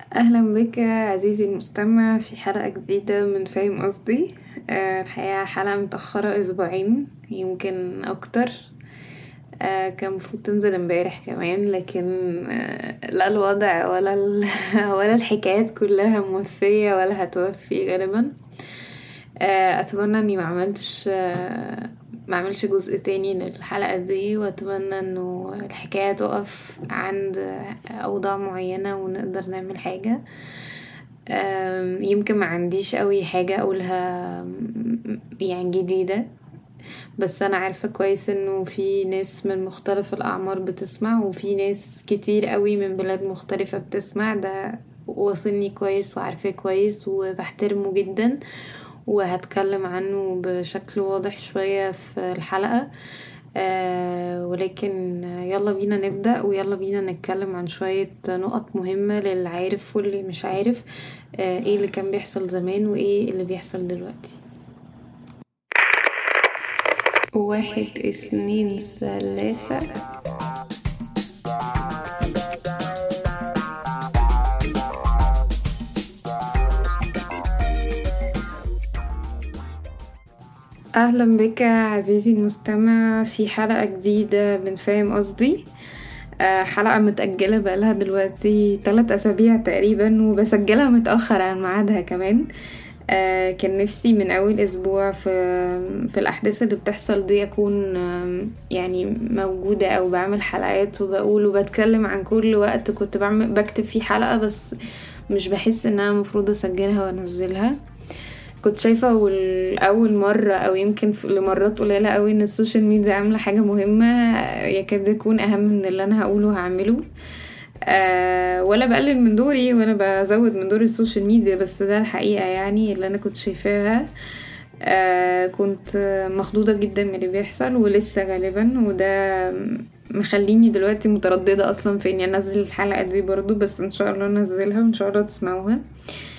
أهلا بك عزيزي المستمع في حلقة جديدة من فاهم قصدي. آه، الحقيقة حلقة متأخرة أسبوعين يمكن أكتر. آه، كان المفروض تنزل امبارح كمان لكن آه، لا الوضع ولا ولا الحكايات كلها موفية ولا هتوفي غالبا. أتمنى إني ما عملتش ما اعملش جزء تاني للحلقة دي وأتمنى إنه الحكاية تقف عند أوضاع معينة ونقدر نعمل حاجة. يمكن ما عنديش قوي حاجة أقولها يعني جديدة. بس أنا عارفة كويس إنه في ناس من مختلف الأعمار بتسمع وفي ناس كتير قوي من بلاد مختلفة بتسمع. ده واصلني كويس وعارفاه كويس وبحترمه جدا. وهتكلم عنه بشكل واضح شوية في الحلقة. آه ولكن يلا بينا نبدأ ويلا بينا نتكلم عن شوية نقط مهمة للي عارف واللي مش عارف آه إيه اللي كان بيحصل زمان وإيه اللي بيحصل دلوقتي. واحد اثنين ثلاثة. أهلا بك عزيزي المستمع في حلقة جديدة من فاهم قصدي. آه، حلقة متأجلة بقالها دلوقتي تلات أسابيع تقريبا وبسجلها متأخر عن ميعادها كمان. آه، كان نفسي من أول أسبوع في, في الأحداث اللي بتحصل دي أكون يعني موجودة أو بعمل حلقات وبقول وبتكلم عن كل وقت كنت بعمل بكتب فيه حلقة بس مش بحس إن أنا مفروض أسجلها وأنزلها. كنت شايفة أول مرة أو يمكن لمرات قليلة أوي إن السوشيال ميديا عاملة حاجة مهمة يكاد يكون أهم من اللي أنا هقوله هعمله. أه ولا بقلل من دوري ولا بزود من دور السوشيال ميديا بس ده الحقيقة يعني اللي أنا كنت شايفاها. أه كنت مخضوضة جدا من اللي بيحصل ولسه غالبا وده مخليني دلوقتي مترددة أصلا في إني أنزل الحلقة دي برضو بس إن شاء الله أنزلها وإن شاء الله تسمعوها. آه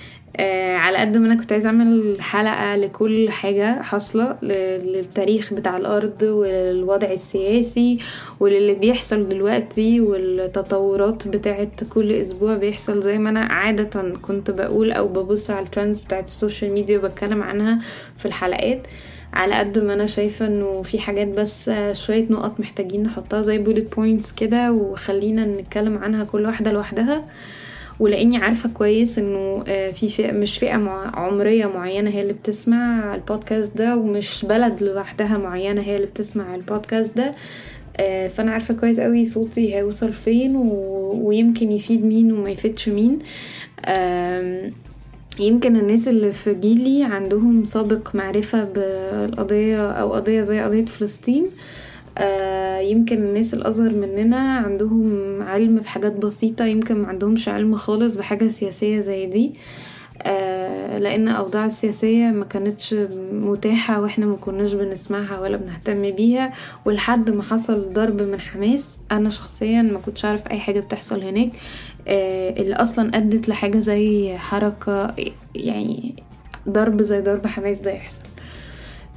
على قد ما أنا كنت عايزة أعمل حلقة لكل حاجة حاصلة للتاريخ بتاع الأرض والوضع السياسي وللي بيحصل دلوقتي والتطورات بتاعت كل أسبوع بيحصل. زي ما أنا عادة كنت بقول أو ببص على ال trends بتاعت السوشيال ميديا وبتكلم عنها في الحلقات على قد ما أنا شايفة إنه في حاجات بس شوية نقط محتاجين نحطها زي bullet points كده وخلينا نتكلم عنها كل واحدة لوحدها. ولاني عارفة كويس انه آه، في فئة مش فئة عمرية معينة هي اللي بتسمع البودكاست ده ومش بلد لوحدها معينة هي اللي بتسمع البودكاست ده آه، فأنا عارفة كويس قوي صوتي هيوصل فين. ويمكن يفيد مين وما يفيدش مين يمكن الناس اللي في جيلي عندهم سابق معرفة بالقضية أو قضية زي قضية فلسطين آه، يمكن الناس الأصغر مننا عندهم علم بحاجات بسيطة يمكن ما عندهمش علم خالص بحاجة سياسية زي دي. آه، لأن اوضاع السياسية ما كانتش متاحة وإحنا ما كناش بنسمعها ولا بنهتم بيها. ولحد ما حصل ضرب من حماس أنا شخصيا ما كنتش عارف أي حاجة بتحصل هناك. آه، اللي أصلا أدت لحاجة زي حركة يعني ضرب زي ضرب حماس ده يحصل.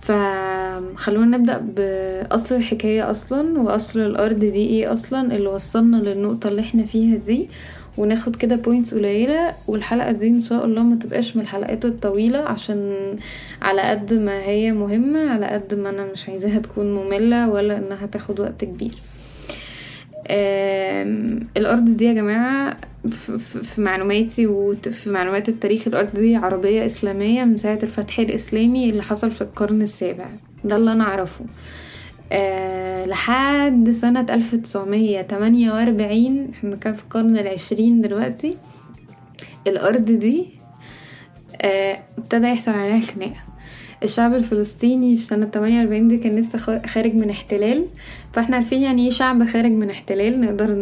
فخلونا نبدأ بأصل الحكاية أصلا وأصل الأرض دي إيه أصلا؟ اللي وصلنا للنقطة اللي إحنا فيها دي وناخد كده بوينتس قليلة والحلقة دي إن شاء الله ما تبقاش من الحلقات الطويلة عشان على قد ما هي مهمة على قد ما أنا مش عايزاها تكون مملة ولا إنها تاخد وقت كبير. الأرض دي يا جماعة في معلوماتي وفي معلومات التاريخ الأرض دي عربية إسلامية من ساعة الفتح الإسلامي اللي حصل في القرن السابع. ده اللي أنا أعرفه. أه لحد سنة ألف تسعمية تمانية وأربعين إحنا كان في القرن العشرين دلوقتي الأرض دي أه ابتدى يحصل عليها خناقة. الشعب الفلسطيني في سنة 48 دي كان لسه خارج من احتلال. فاحنا عارفين يعني إيه شعب خارج من احتلال. نقدر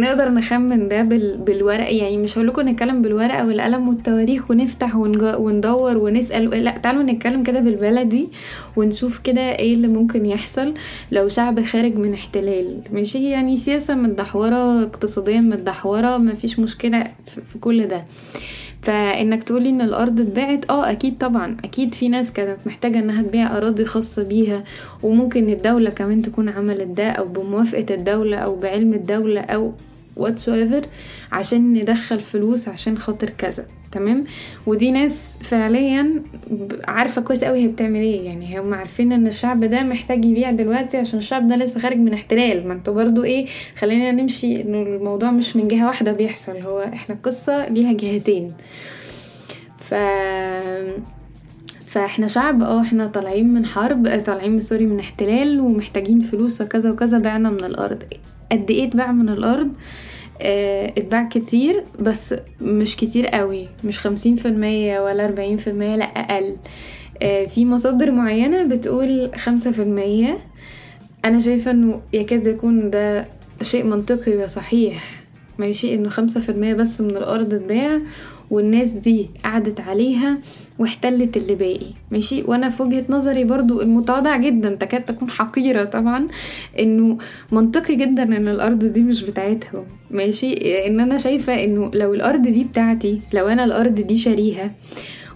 نقدر نخمن ده بالورق. يعني مش هقول لكم نتكلم بالورقة والقلم والتواريخ ونفتح وندور ونسأل. لا تعالوا نتكلم كده بالبلدي ونشوف كده إيه اللي ممكن يحصل لو شعب خارج من احتلال. ماشي؟ يعني سياسة متدحورة اقتصاديا متدحورة مفيش مشكلة في كل ده. فإنك تقولي إن الأرض اتباعت آه أكيد طبعا. أكيد في ناس كانت محتاجة إنها تبيع أراضي خاصة بيها وممكن الدولة كمان تكون عملت ده أو بموافقة الدولة أو بعلم الدولة أو whatsoever عشان ندخل فلوس عشان خاطر كذا تمام؟ ودي ناس فعليا عارفة كويس قوي هي بتعمل إيه يعني هم عارفين إن الشعب ده محتاج يبيع دلوقتي عشان الشعب ده لسه خارج من احتلال. ما أنتوا برضو إيه خلينا نمشي إنه الموضوع مش من جهة واحدة بيحصل هو إحنا القصة ليها جهتين. ف فإحنا شعب آه إحنا طالعين من حرب طالعين سوري من احتلال ومحتاجين فلوس وكذا وكذا بعنا من الأرض. قد إيه اتباع من الأرض؟ آه اتباع كتير بس مش كتير قوي. مش خمسين في المية ولا أربعين في المية لا أقل. آه في مصادر معينة بتقول خمسة في المية. أنا شايفة إنه يكاد يكون ده شيء منطقي وصحيح. ماشي إنه خمسة في المية بس من الأرض اتباع والناس دي قعدت عليها واحتلت اللي باقي ماشي؟ وأنا في وجهة نظري برضو المتواضع جدا تكاد تكون حقيرة طبعا إنه منطقي جدا إن الأرض دي مش بتاعتهم ماشي؟ إن أنا شايفة إنه لو الأرض دي بتاعتي لو أنا الأرض دي شاريها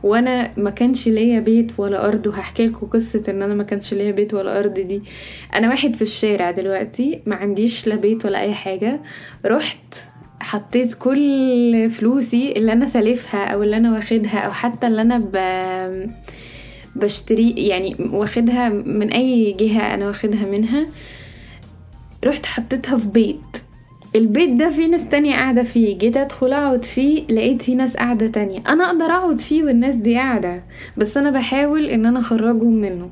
وأنا ما كانش ليا بيت ولا أرض وهحكي لكم قصة إن أنا ما كانش ليا بيت ولا أرض دي. أنا واحد في الشارع دلوقتي ما عنديش لا بيت ولا أي حاجة رحت حطيت كل فلوسي اللي أنا سالفها أو اللي أنا واخدها أو حتى اللي أنا ب... بشتري يعني واخدها من أي جهة أنا واخدها منها رحت حطيتها في بيت. البيت ده في ناس تانية قاعدة فيه جيت أدخل أقعد فيه لقيت في ناس قاعدة تانية. أنا أقدر أقعد فيه والناس دي قاعدة بس أنا بحاول إن أنا أخرجهم منه.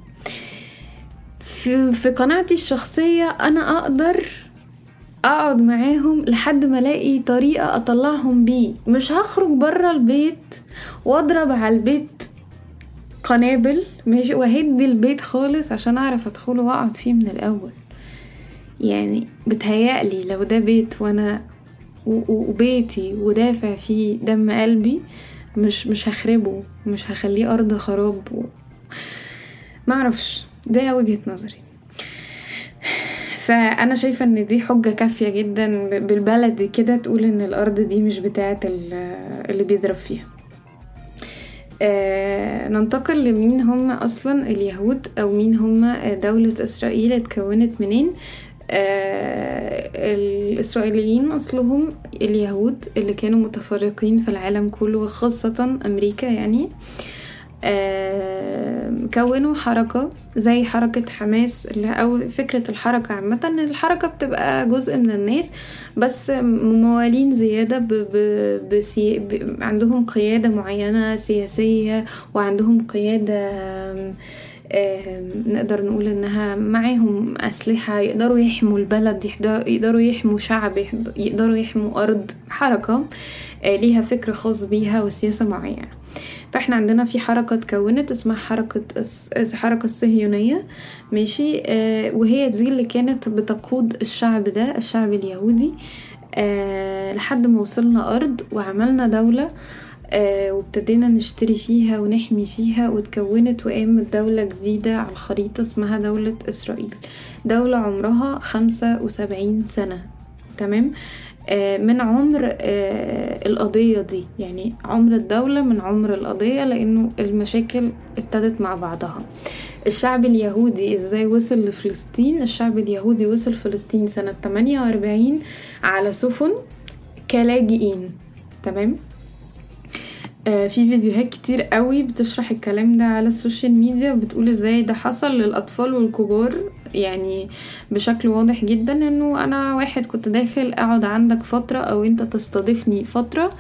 في, في قناعتي الشخصية أنا أقدر أقعد معاهم لحد ما ألاقي طريقة أطلعهم بيه. مش هخرج برا البيت وأضرب على البيت قنابل ماشي وهد البيت خالص عشان أعرف أدخله وأقعد فيه من الأول. يعني بتهيألي لو ده بيت وأنا وبيتي ودافع فيه دم قلبي مش مش هخربه مش هخليه أرض خراب و... معرفش ده وجهة نظري. فأنا شايفة إن دي حجة كافية جدا بالبلدي كده تقول إن الأرض دي مش بتاعة اللي بيضرب فيها. آه ننتقل لمين هم أصلا؟ اليهود أو مين هم؟ دولة إسرائيل اتكونت منين؟ آه الإسرائيليين أصلهم اليهود اللي كانوا متفرقين في العالم كله وخاصة أمريكا يعني. كونوا حركة زي حركة حماس أو فكرة الحركة عامة. إن الحركة بتبقى جزء من الناس بس مموالين زيادة ب ب بسي ب عندهم قيادة معينة سياسية وعندهم قيادة نقدر نقول إنها معاهم أسلحة يقدروا يحموا البلد يقدروا يحموا شعب يقدروا يحموا أرض حركة ليها فكر خاص بيها وسياسة معينة فإحنا عندنا في حركة اتكونت اسمها حركة الحركة الصهيونية ماشي؟ آه وهي دي اللي كانت بتقود الشعب ده الشعب اليهودي آه لحد ما وصلنا أرض وعملنا دولة آه وابتدينا نشتري فيها ونحمي فيها وتكونت وقامت دولة جديدة على الخريطة اسمها دولة إسرائيل. دولة عمرها خمسة وسبعين سنة. تمام؟ من عمر القضية دي. يعني عمر الدولة من عمر القضية لأنه المشاكل ابتدت مع بعضها. الشعب اليهودي إزاي وصل لفلسطين؟ الشعب اليهودي وصل فلسطين سنة 48 على سفن كلاجئين. تمام؟ آه في فيديوهات كتير قوي بتشرح الكلام ده على السوشيال ميديا وبتقول إزاي ده حصل للأطفال والكبار. يعني بشكل واضح جدا إنه أنا واحد كنت داخل أقعد عندك فترة أو أنت تستضيفني فترة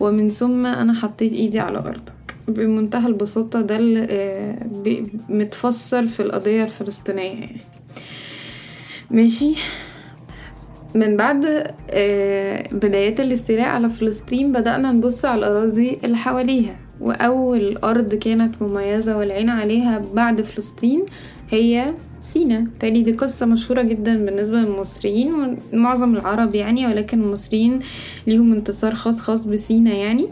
ومن ثم أنا حطيت إيدي على أرضك. بمنتهى البساطة ده اللي متفسر في القضية الفلسطينية يعني. ماشي؟ من بعد بدايات الاستيلاء على فلسطين بدأنا نبص على الأراضي اللي حواليها. وأول أرض كانت مميزة والعين عليها بعد فلسطين هي سينا. تالي دي قصة مشهورة جدا بالنسبة للمصريين ومعظم العرب يعني ولكن المصريين ليهم انتصار خاص خاص بسينا يعني.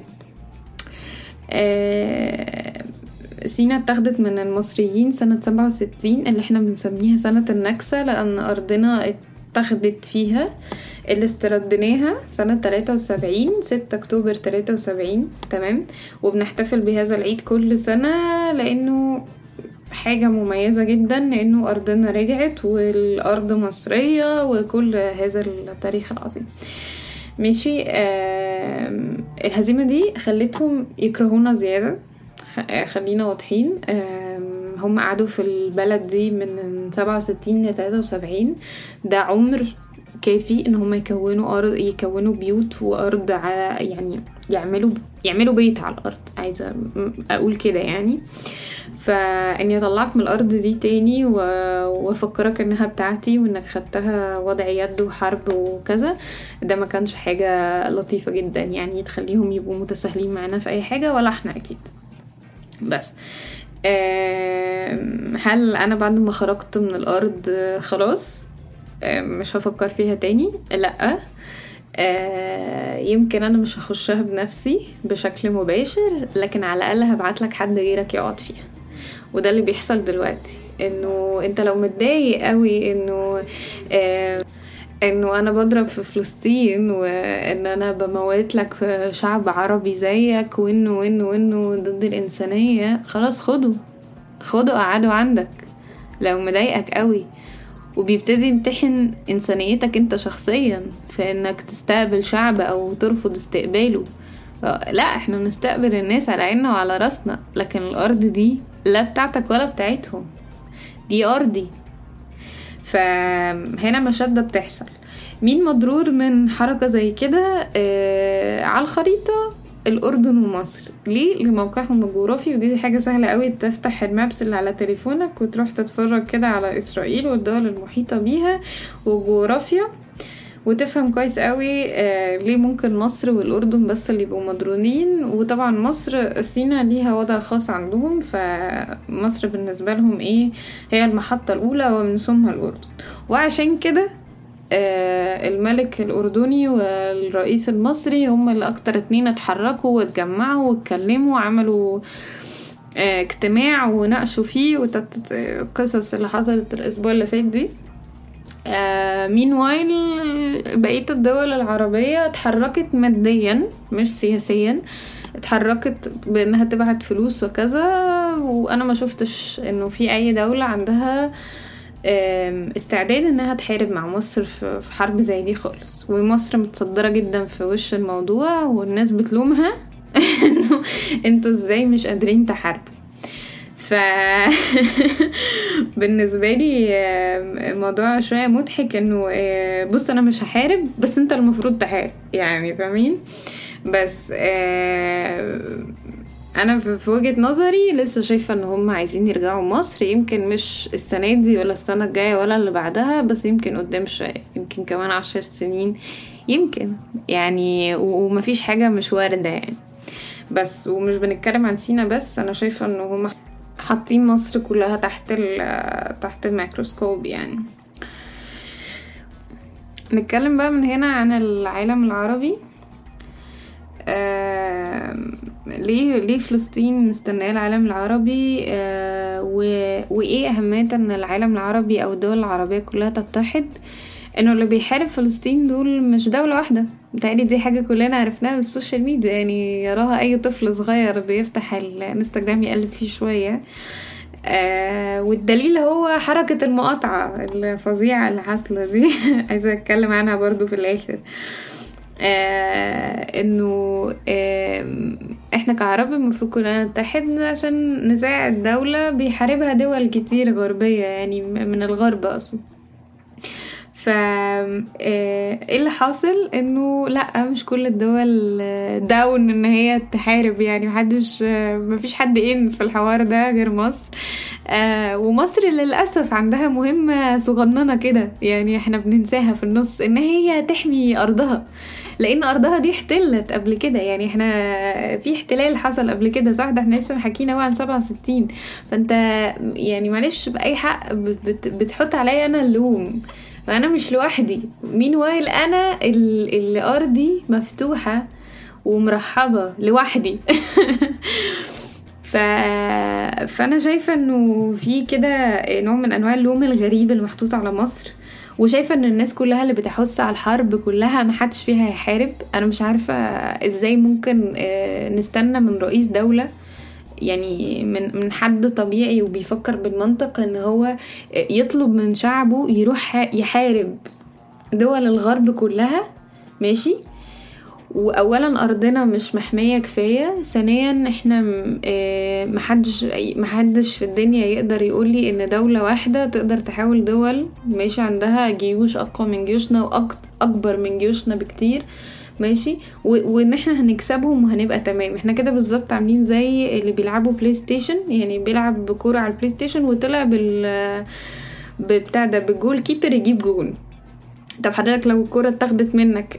سينا اتاخدت من المصريين سنة سبعة وستين اللي إحنا بنسميها سنة النكسة لأن أرضنا اتخذت فيها اللي استرديناها سنة تلاتة وسبعين ستة أكتوبر تلاتة وسبعين تمام؟ وبنحتفل بهذا العيد كل سنة لأنه حاجة مميزة جدا لأنه أرضنا رجعت والأرض مصرية وكل هذا التاريخ العظيم. ماشي الهزيمة دي خلتهم يكرهونا زيادة خلينا واضحين آم، هم قعدوا في البلد دي من سبعة وستين لتلاتة وسبعين. ده عمر كافي إن هم يكونوا ارض يكونوا بيوت وأرض على يعني يعملوا يعملوا بيت على الأرض. عايزة أقول كده يعني. فإني اطلعك من الأرض دي تاني وأفكرك إنها بتاعتي وإنك خدتها وضع يد وحرب وكذا. ده ما كانش حاجة لطيفة جدا يعني تخليهم يبقوا متساهلين معانا في أي حاجة ولا إحنا أكيد. بس هل أنا بعد ما خرجت من الأرض آه، خلاص؟ مش هفكر فيها تاني؟ لأ. آه، يمكن أنا مش هخشها بنفسي بشكل مباشر لكن على الأقل هبعت لك حد غيرك يقعد فيها. وده اللي بيحصل دلوقتي إنه أنت لو متضايق قوي إنه إنه أنا بضرب في فلسطين وإن أنا بموت لك شعب عربي زيك وإنه وإنه وإنه ضد الإنسانية. خلاص خده. خده قعده عندك. لو مضايقك قوي. وبيبتدي يمتحن إنسانيتك أنت شخصيا في إنك تستقبل شعب أو ترفض استقباله. لا إحنا نستقبل الناس على عيننا وعلى راسنا. لكن الأرض دي لا بتاعتك ولا بتاعتهم. دي أرضي. فهنا مشادة بتحصل. مين مضرور من حركة زي كده؟ آه على الخريطة الأردن ومصر. ليه؟ لموقعهم الجغرافي ودي حاجة سهلة قوي تفتح المابس اللي على تليفونك وتروح تتفرج كده على إسرائيل والدول المحيطة بيها والجغرافيا وتفهم كويس قوي آه ليه ممكن مصر والأردن بس اللي يبقوا مضرونين. وطبعا مصر سينا ليها وضع خاص عندهم فمصر بالنسبة لهم إيه هي المحطة الأولى ومن ثم الأردن. وعشان كده آه الملك الأردني والرئيس المصري هم اللي أكتر اتنين اتحركوا واتجمعوا واتكلموا وعملوا آه اجتماع وناقشوا فيه القصص اللي حصلت الأسبوع اللي فات دي. مين وايل بقية الدول العربية اتحركت ماديا مش سياسيا اتحركت بإنها تبعت فلوس وكذا وأنا ما شفتش إنه في أي دولة عندها استعداد إنها تحارب مع مصر في حرب زي دي خالص. ومصر متصدرة جدا في وش الموضوع والناس بتلومها إنه أنتوا إزاي مش قادرين تحاربوا. ف بالنسبة لي الموضوع شوية مضحك إنه آه، بص أنا مش هحارب بس أنت المفروض تحارب يعني فاهمين؟ بس آه، أنا في وجهة نظري لسه شايفة إن هم عايزين يرجعوا مصر يمكن مش السنة دي ولا السنة الجاية ولا اللي بعدها بس يمكن قدام شوية يمكن كمان عشر سنين يمكن يعني ومفيش حاجة مش واردة يعني. بس ومش بنتكلم عن سينا بس أنا شايفة إن هم حاطين مصر كلها تحت تحت الميكروسكوب يعني. نتكلم بقى من هنا عن العالم العربي. آم، ليه ليه فلسطين مستنية العالم العربي؟ آه، وإيه أهمية إن العالم العربي أو الدول العربية كلها تتحد؟ إنه اللي بيحارب فلسطين دول مش دولة واحدة. متهيألي دي حاجة كلنا عرفناها من السوشيال ميديا يعني يراها أي طفل صغير بيفتح الانستجرام يقلب فيه شوية. آه والدليل هو حركة المقاطعة الفظيعة اللي حاصلة دي. عايزة أتكلم عنها برضو في الآخر. آه إنه آه إحنا كعرب المفروض كلنا نتحد عشان نساعد دولة بيحاربها دول كتير غربية يعني من الغرب أقصد. ف آه، إيه اللي حاصل؟ إنه لأ مش كل الدول آه، داون إن هي تحارب يعني. محدش آه، مفيش حد ان في الحوار ده غير مصر. آه ومصر للأسف عندها مهمة صغننة كده يعني إحنا بننساها في النص إن هي تحمي أرضها. لأن أرضها دي احتلت قبل كده يعني. إحنا في احتلال حصل قبل كده صح؟ ده إحنا لسه حكينا عن 67 فأنت يعني معلش بأي حق بت- بت- بتحط عليا أنا اللوم. فانا مش لوحدي. مين وايل أنا ال- اللي ارضي مفتوحة ومرحبة لوحدي. ف... فأنا شايفة إنه في كده نوع من أنواع اللوم الغريب اللي محطوط على مصر وشايفة إن الناس كلها اللي بتحث على الحرب كلها محدش فيها هيحارب. أنا مش عارفة إزاي ممكن آه، نستنى من رئيس دولة يعني من من حد طبيعي وبيفكر بالمنطق إن هو يطلب من شعبه يروح يحارب دول الغرب كلها ماشي؟ واولا أرضنا مش محمية كفاية ثانيا إحنا آه، محدش محدش في الدنيا يقدر يقول لي إن دولة واحدة تقدر تحاول دول ماشي عندها جيوش أقوى من جيوشنا واكبر من جيوشنا بكتير. ماشي؟ وان إحنا هنكسبهم وهنبقى تمام. إحنا كده بالظبط عاملين زي اللي بيلعبوا بلاي ستيشن يعني بيلعب بكورة على البلاي ستيشن وطلع بال بتاع ده بال goalkeeper يجيب جول. طب حضرتك لو الكرة اتاخدت منك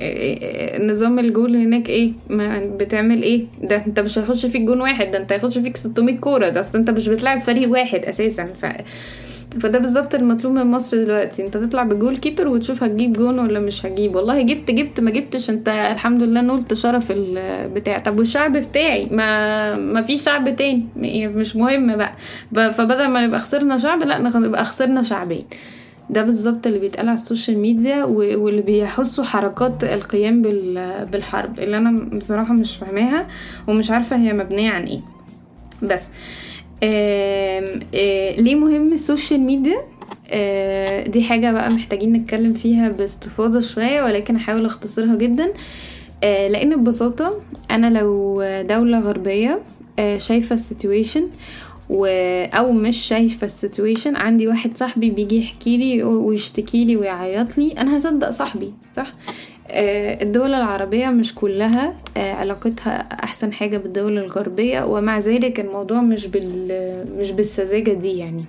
نظام الجول هناك إيه؟ ما بتعمل إيه؟ ده أنت مش هيخش فيك جون واحد ده أنت هيخش فيك 600 كورة ده أصل أنت مش بتلعب فريق واحد أساسا. ف فده بالظبط المطلوب من مصر دلوقتي. انت تطلع ب goalkeeper وتشوف هتجيب جون ولا مش هجيب والله جبت جبت ما جبتش. انت الحمد لله نلت شرف البتاع. طب والشعب بتاعي؟ ما ما في شعب تاني. مش مهم بقى. فبدل ما نبقى خسرنا شعب لا نبقى خسرنا شعبين. ده بالظبط اللي بيتقال على السوشيال ميديا واللي بيحسوا حركات القيام بالحرب. اللي أنا بصراحة مش فاهماها ومش عارفة هي مبنية عن إيه. بس آه ليه مهم السوشيال ميديا آه دي حاجة بقى محتاجين نتكلم فيها باستفاضة شوية ولكن أحاول أختصرها جدا. آه لأن ببساطة أنا لو دولة غربية آه شايفة ال situation و... أو مش شايفة ال situation عندي واحد صاحبي بيجي يحكي لي ويشتكي لي ويعيط لي أنا هصدق صاحبي صح؟ آه الدول العربية مش كلها آه علاقتها أحسن حاجة بالدول الغربية ومع ذلك الموضوع مش بال مش بالسذاجة دي يعني.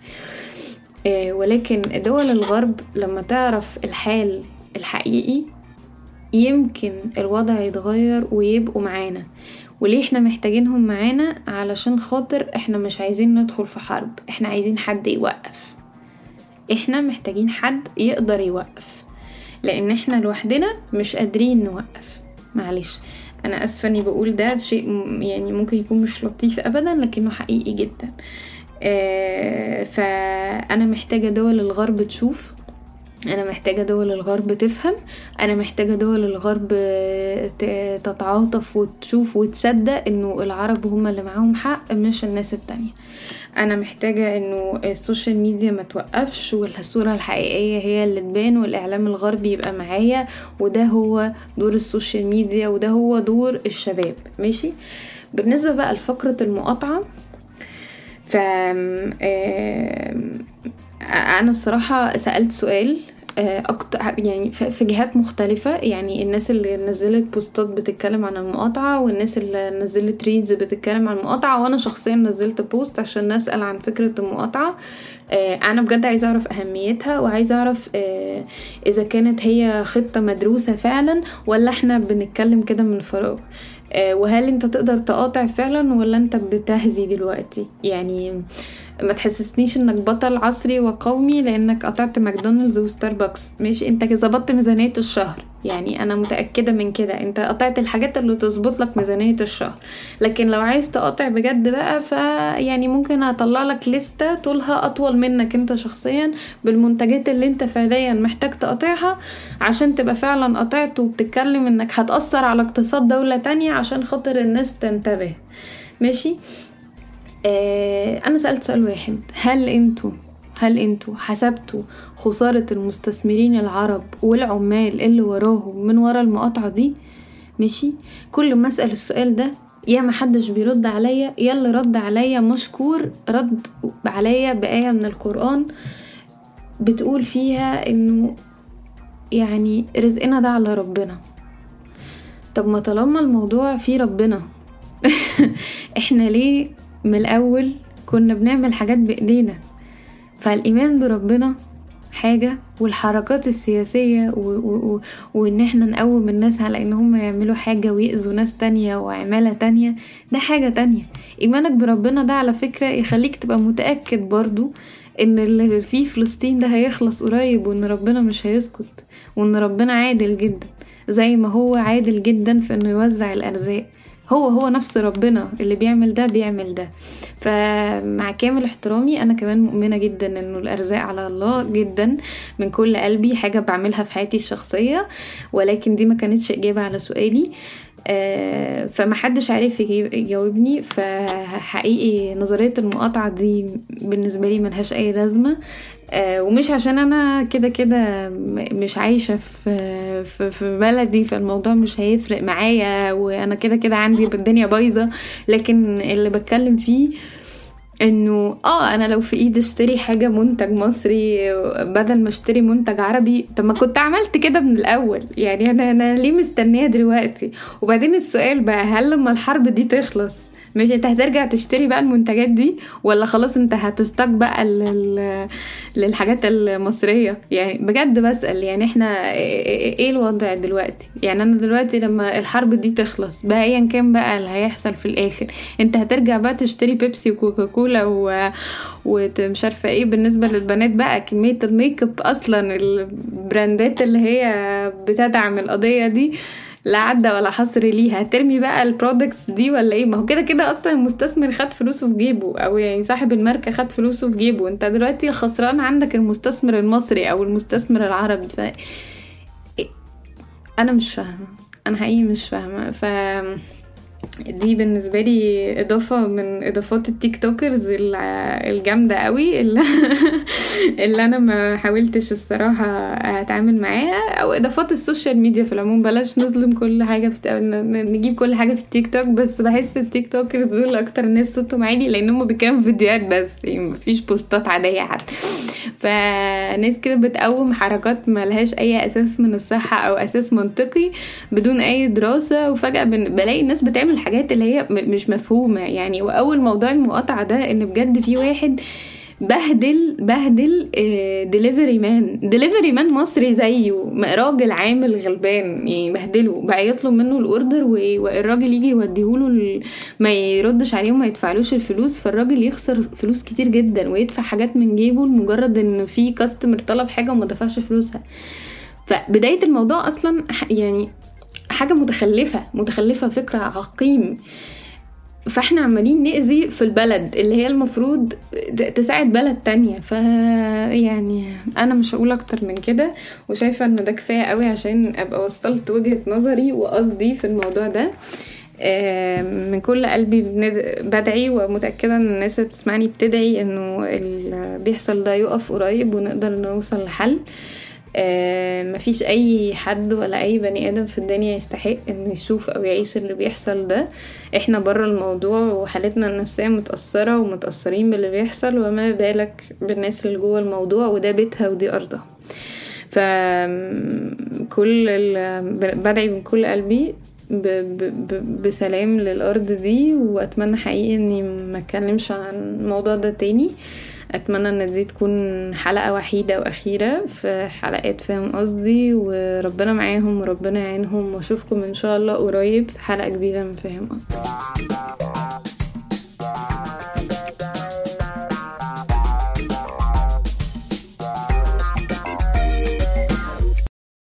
آه ولكن دول الغرب لما تعرف الحال الحقيقي يمكن الوضع يتغير ويبقوا معانا. وليه إحنا محتاجينهم معانا؟ علشان خاطر إحنا مش عايزين ندخل في حرب إحنا عايزين حد يوقف. إحنا محتاجين حد يقدر يوقف. لأن إحنا لوحدنا مش قادرين نوقف. معلش. أنا آسفة إني بقول ده شيء يعني ممكن يكون مش لطيف ابدا لكنه حقيقي جدا. آه فأنا محتاجة دول الغرب تشوف. أنا محتاجة دول الغرب تفهم. أنا محتاجة دول الغرب تتعاطف وتشوف وتصدق إنه العرب هم اللي معاهم حق مش الناس التانية. أنا محتاجة إنه السوشيال ميديا ما توقفش والصورة الحقيقية هي اللي تبان والإعلام الغربي يبقى معايا وده هو دور السوشيال ميديا وده هو دور الشباب. ماشي؟ بالنسبة بقى لفقرة المقاطعة ف أنا الصراحة سألت سؤال آه، أكتر يعني في جهات مختلفة. يعني الناس اللي نزلت posts بتتكلم عن المقاطعة والناس اللي نزلت reads بتتكلم عن المقاطعة. وأنا شخصيا نزلت post عشان نسأل عن فكرة المقاطعة. آه، أنا بجد عايزة أعرف أهميتها وعايزة أعرف آه، إذا كانت هي خطة مدروسة فعلا ولا إحنا بنتكلم كده من فراغ. وهل أنت تقدر تقاطع فعلا ولا أنت بتهزي دلوقتي؟ يعني ما تحسسنيش انك بطل عصري وقومي لانك قطعت ماكدونالدز وستاربكس. ماشي؟ انت ظبطت ميزانية الشهر. يعني أنا متأكدة من كده. انت قطعت الحاجات اللي تظبط لك ميزانية الشهر. لكن لو عايز تقاطع بجد بقى ف يعني ممكن اطلع لك لستة طولها اطول منك انت شخصيا بالمنتجات اللي انت فعليا محتاج تقاطعها عشان تبقى فعلا قطعت وبتتكلم انك هتأثر على اقتصاد دولة تانية عشان خاطر الناس تنتبه. ماشي؟ أنا سألت سؤال واحد. هل أنتوا هل أنتوا حسبتوا خسارة المستثمرين العرب والعمال اللي وراهم من ورا المقاطعة دي؟ ماشي. كل ما أسأل السؤال ده يا ما حدش بيرد عليا يا اللي رد عليا مشكور رد عليا بآية من القرآن بتقول فيها إنه يعني رزقنا ده على ربنا. طب ما طالما الموضوع فيه ربنا إحنا ليه من الأول كنا بنعمل حاجات بإيدينا. فالإيمان بربنا حاجة والحركات السياسية و... و... وإن إحنا نقوم الناس على إن هم يعملوا حاجة ويأذوا ناس تانية وعمالة تانية ده حاجة تانية. إيمانك بربنا ده على فكرة يخليك تبقى متأكد برضو إن اللي فيه فلسطين ده هيخلص قريب وإن ربنا مش هيسكت وإن ربنا عادل جدا زي ما هو عادل جدا في إنه يوزع الأرزاق. هو هو نفس ربنا اللي بيعمل ده بيعمل ده. فمع كامل احترامي أنا كمان مؤمنة جدا إنه الأرزاق على الله جدا من كل قلبي حاجة بعملها في حياتي الشخصية ولكن دي ما كانتش إجابة على سؤالي. آه فمحدش عارف يجاوبني فحقيقي نظرية المقاطعة دي بالنسبة لي ملهاش أي لازمة. آه ومش عشان أنا كده كده مش عايشة في في بلدي فالموضوع مش هيفرق معايا وأنا كده كده عندي الدنيا بايظة. لكن اللي بتكلم فيه إنه آه أنا لو في إيدي أشتري حاجة منتج مصري بدل ما أشتري منتج عربي طب ما كنت عملت كده من الأول. يعني أنا أنا ليه مستنية دلوقتي؟ وبعدين السؤال بقى هل لما الحرب دي تخلص مش انت هترجع تشتري بقى المنتجات دي ولا خلاص انت هتستك بقى لل... للحاجات المصرية؟ يعني بجد بسأل يعني إحنا إيه الوضع دلوقتي؟ يعني أنا دلوقتي لما الحرب دي تخلص بقى ايا كان بقى اللي هيحصل في الآخر انت هترجع بقى تشتري بيبسي وكوكاكولا و... ومش عارفة إيه بالنسبة للبنات بقى كمية ال make up أصلا البراندات اللي هي بتدعم القضية دي لا عدى ولا حصر ليها. ترمي بقى ال products دي ولا إيه؟ ما هو كده كده أصلا المستثمر خد فلوسه في جيبه أو يعني صاحب الماركة خد فلوسه في جيبه. أنت دلوقتي خسران عندك المستثمر المصري أو المستثمر العربي. ف أنا مش فاهمة. أنا حقيقي مش فاهمة. ف دي بالنسبة لي إضافة من إضافات ال TikTokers الجامدة قوي اللي, اللي أنا ما حاولتش الصراحة أتعامل معاها أو إضافات السوشيال ميديا. في العموم بلاش نظلم كل حاجة في نجيب كل حاجة في التيك توك بس بحس ال TikTokers دول أكتر ناس صوتهم عالي لأن هم بيتكلموا فيديوهات بس يعني مفيش بوستات عادية حتى. فناس كده بتقوم حركات ملهاش أي أساس من الصحة أو أساس منطقي بدون أي دراسة وفجأة بلاقي الناس بتعمل حاجات اللي هي مش مفهومة يعني. وأول موضوع المقاطعة ده إن بجد في واحد بهدل بهدل delivery man delivery man مصري زيه. راجل عامل غلبان يعني بهدله. بقى يطلب منه ال order والراجل يجي يوديهوله ما يردش عليه وما يدفعلوش الفلوس. فالراجل يخسر فلوس كتير جدا ويدفع حاجات من جيبه لمجرد إن في customer طلب حاجة وما دفعش فلوسها. فبداية الموضوع أصلا يعني حاجة متخلفة متخلفة فكرة عقيم. فاحنا عمالين نأذي في البلد اللي هي المفروض تساعد بلد تانية. ف يعني أنا مش هقول أكتر من كده وشايفة إن ده كفاية قوي عشان أبقى وصلت وجهة نظري وقصدي في الموضوع ده. من كل قلبي بدعي ومتأكدة إن الناس بتسمعني بتدعي إنه اللي بيحصل ده يقف قريب ونقدر نوصل لحل. مفيش أي حد ولا أي بني آدم في الدنيا يستحق انه يشوف أو يعيش اللي بيحصل ده. إحنا بره الموضوع وحالتنا النفسية متأثرة ومتأثرين باللي بيحصل وما بالك بالناس اللي جوه الموضوع وده بيتها ودي أرضها. فكل بدعي من كل قلبي ب ب بسلام للأرض دي وأتمنى حقيقي إني ما أتكلمش عن الموضوع ده تاني. أتمنى إن دي تكون حلقة وحيدة وأخيرة في حلقات فاهم قصدي؟ وربنا معاهم وربنا يعينهم وأشوفكم إن شاء الله قريب في حلقة جديدة من فاهم قصدي.